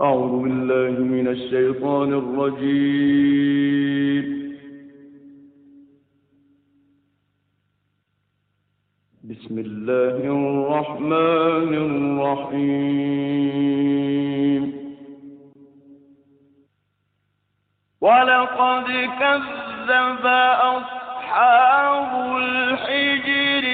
أعوذ بالله من الشيطان الرجيم. بسم الله الرحمن الرحيم. ولقد كذب أصحاب الحجر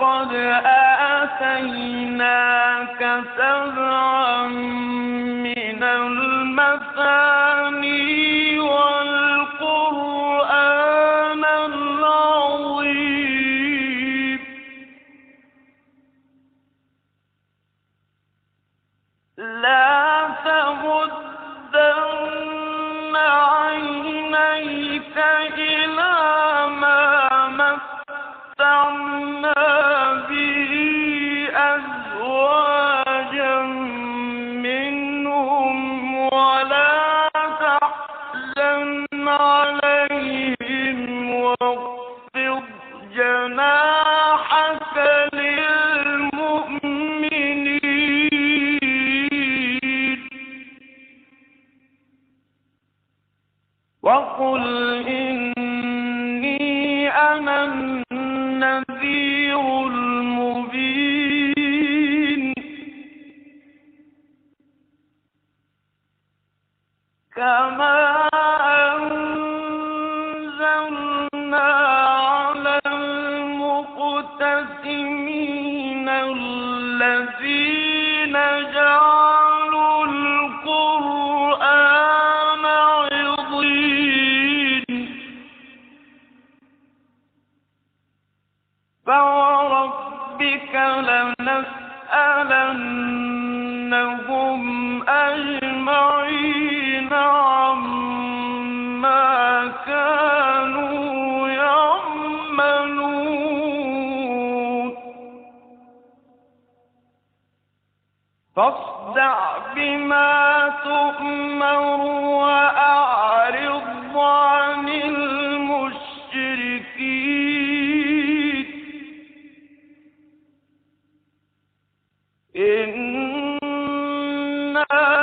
ولقد آتيناك سبعا من المثاني والقرآن العظيم. لا إِنَّا Krishna.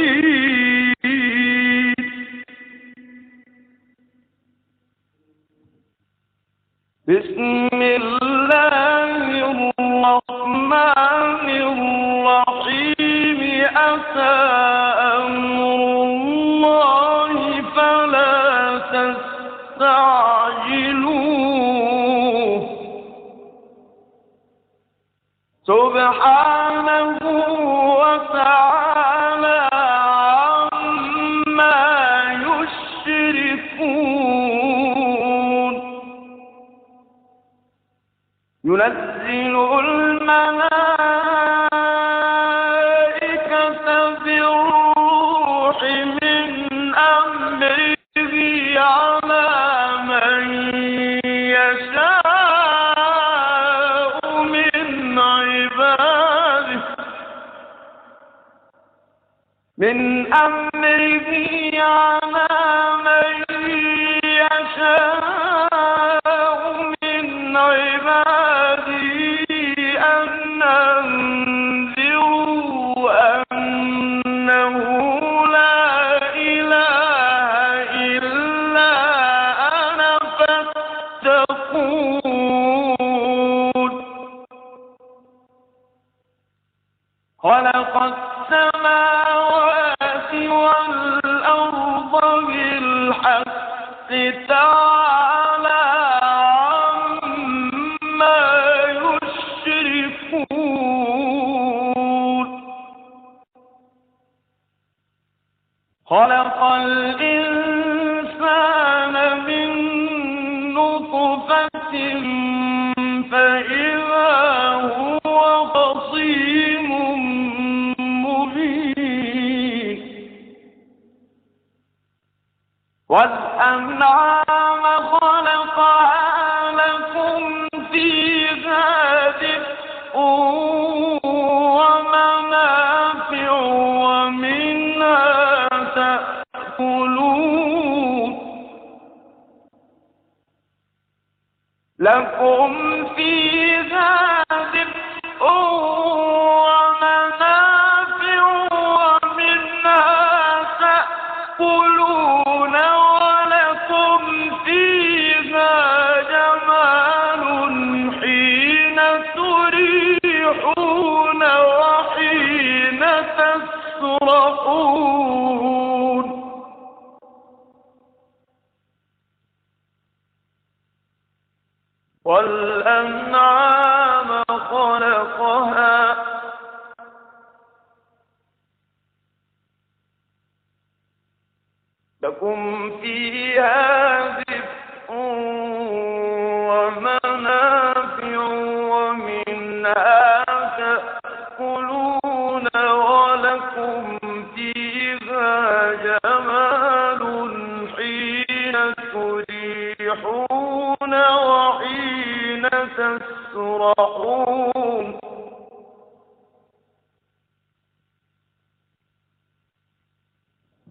Hari من أمره خلق الإنسان من نطفة فإذا هو خصيم مبين. والأنعام خلقها لكم فيها دفء لكم فيها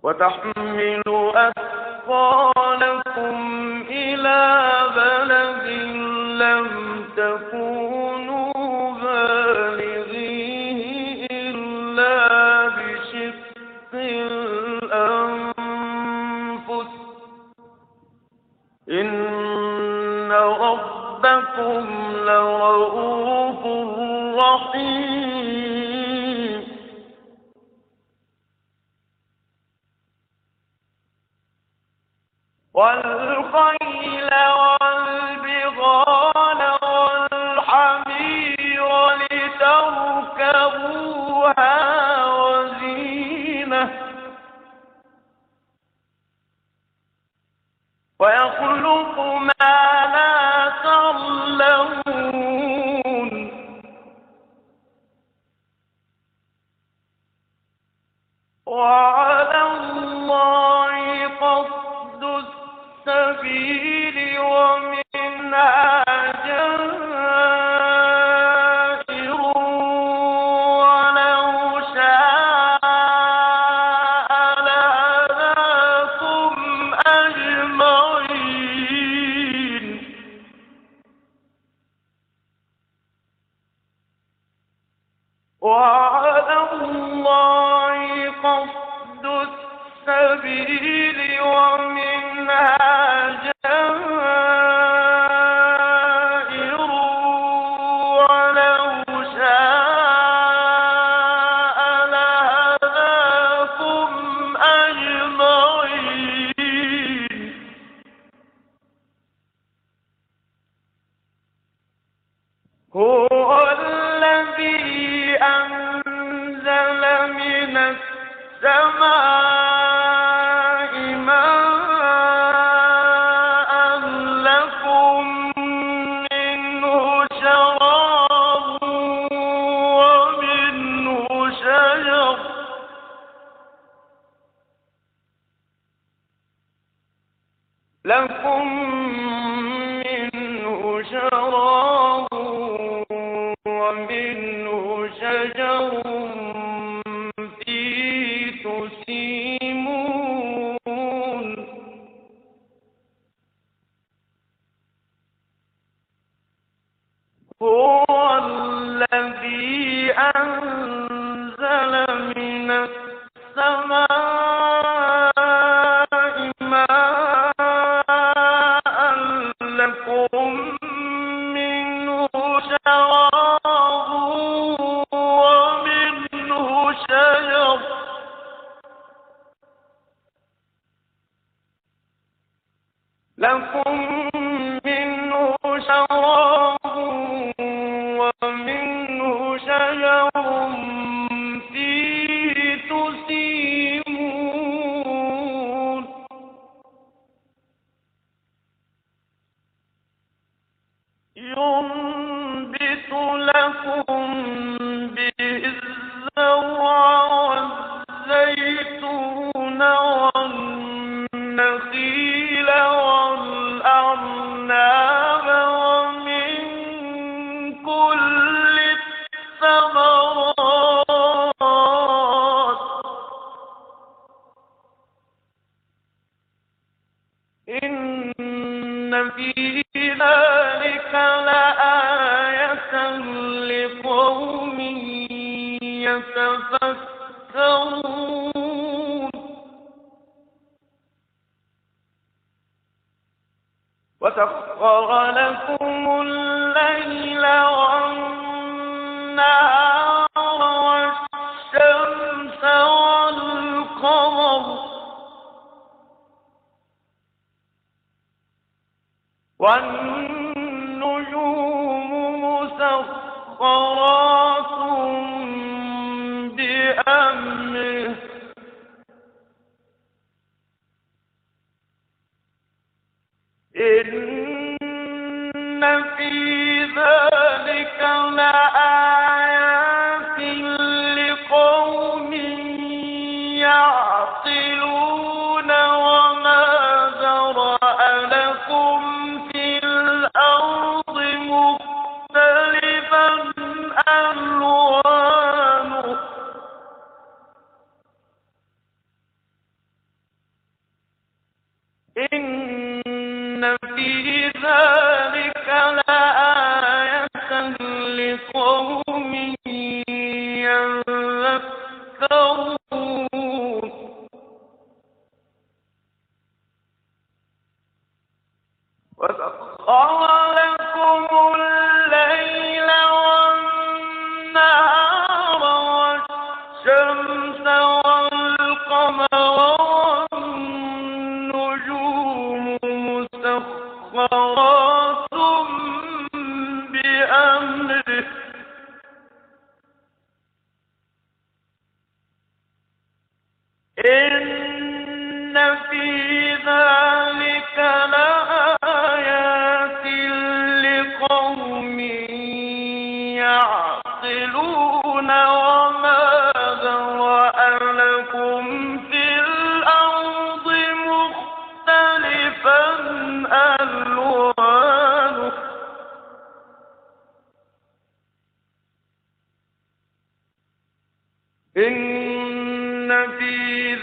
وتحمل أثقال يخلق والنجوم مسخرات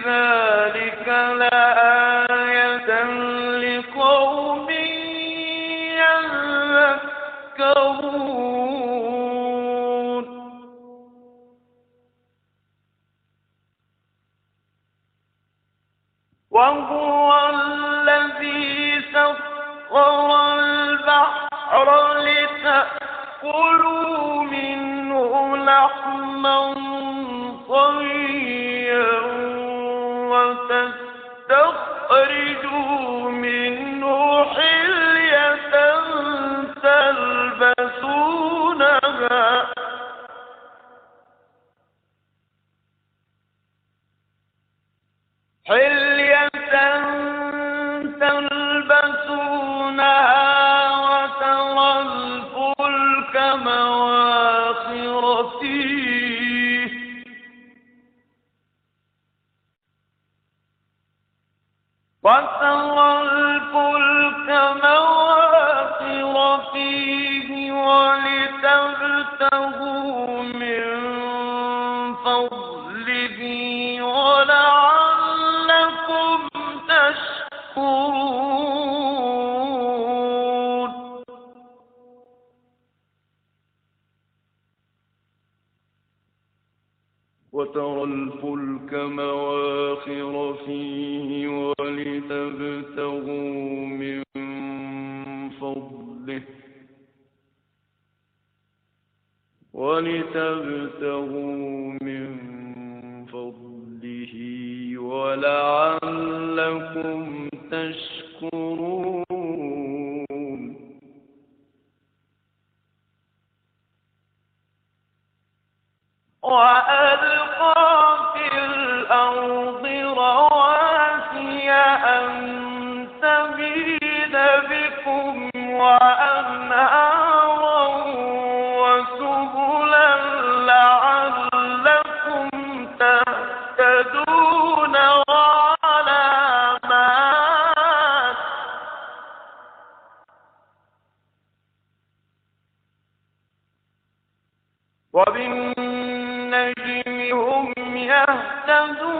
uh, حل ولتبتغوا من فضله ولعلكم تشكرون Hallelujah.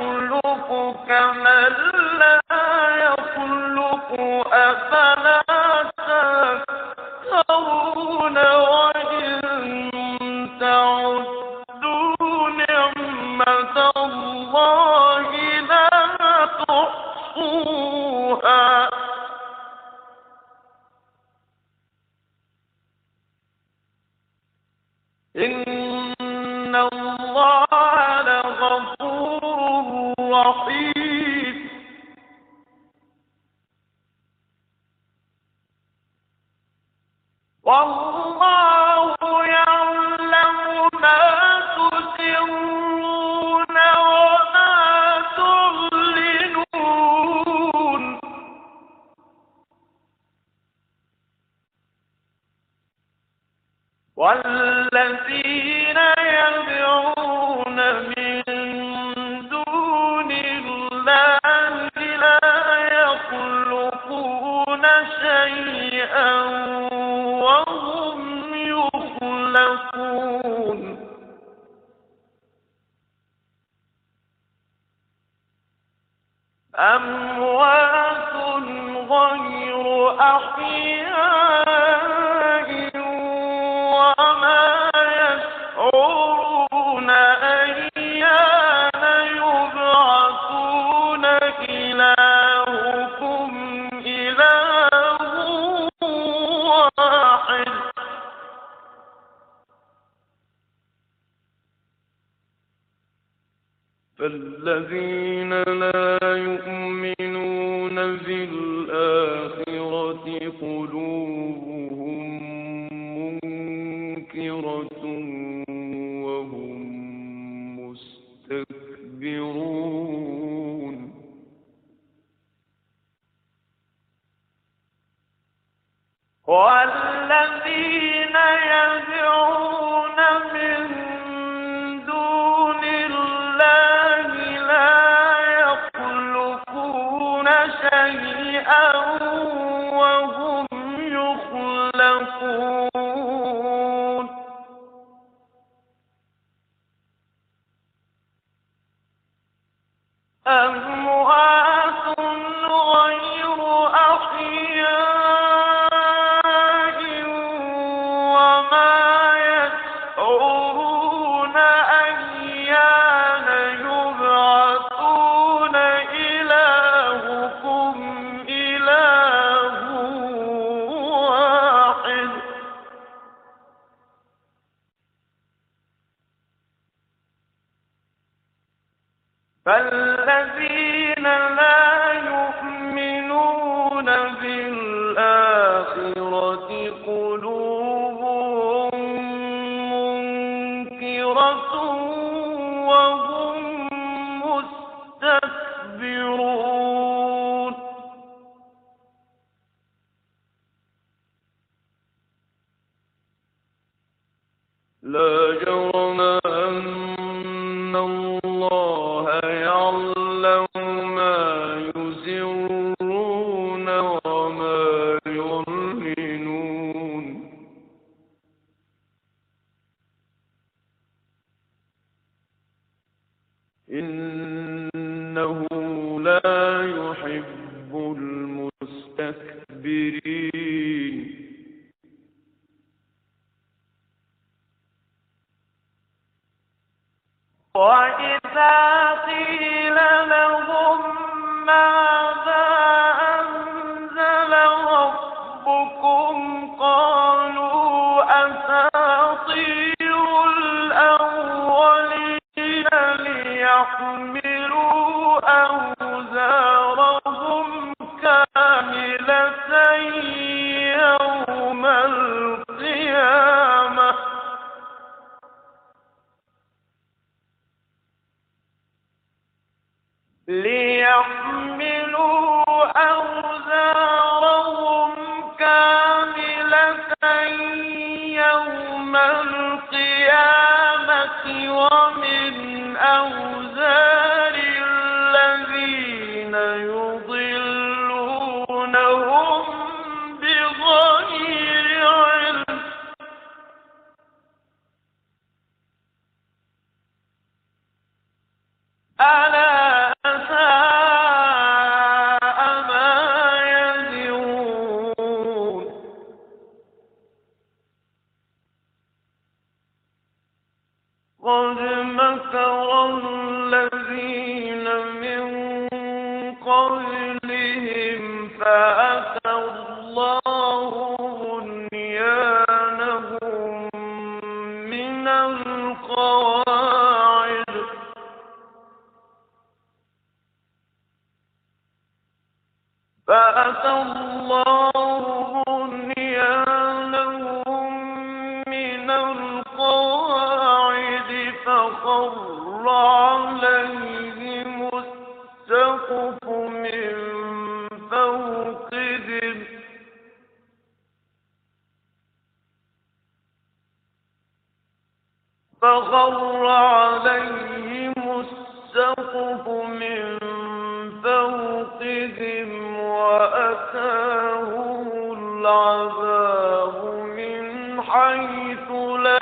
يخلقك كمن لا والذي قلوبهم حيث لا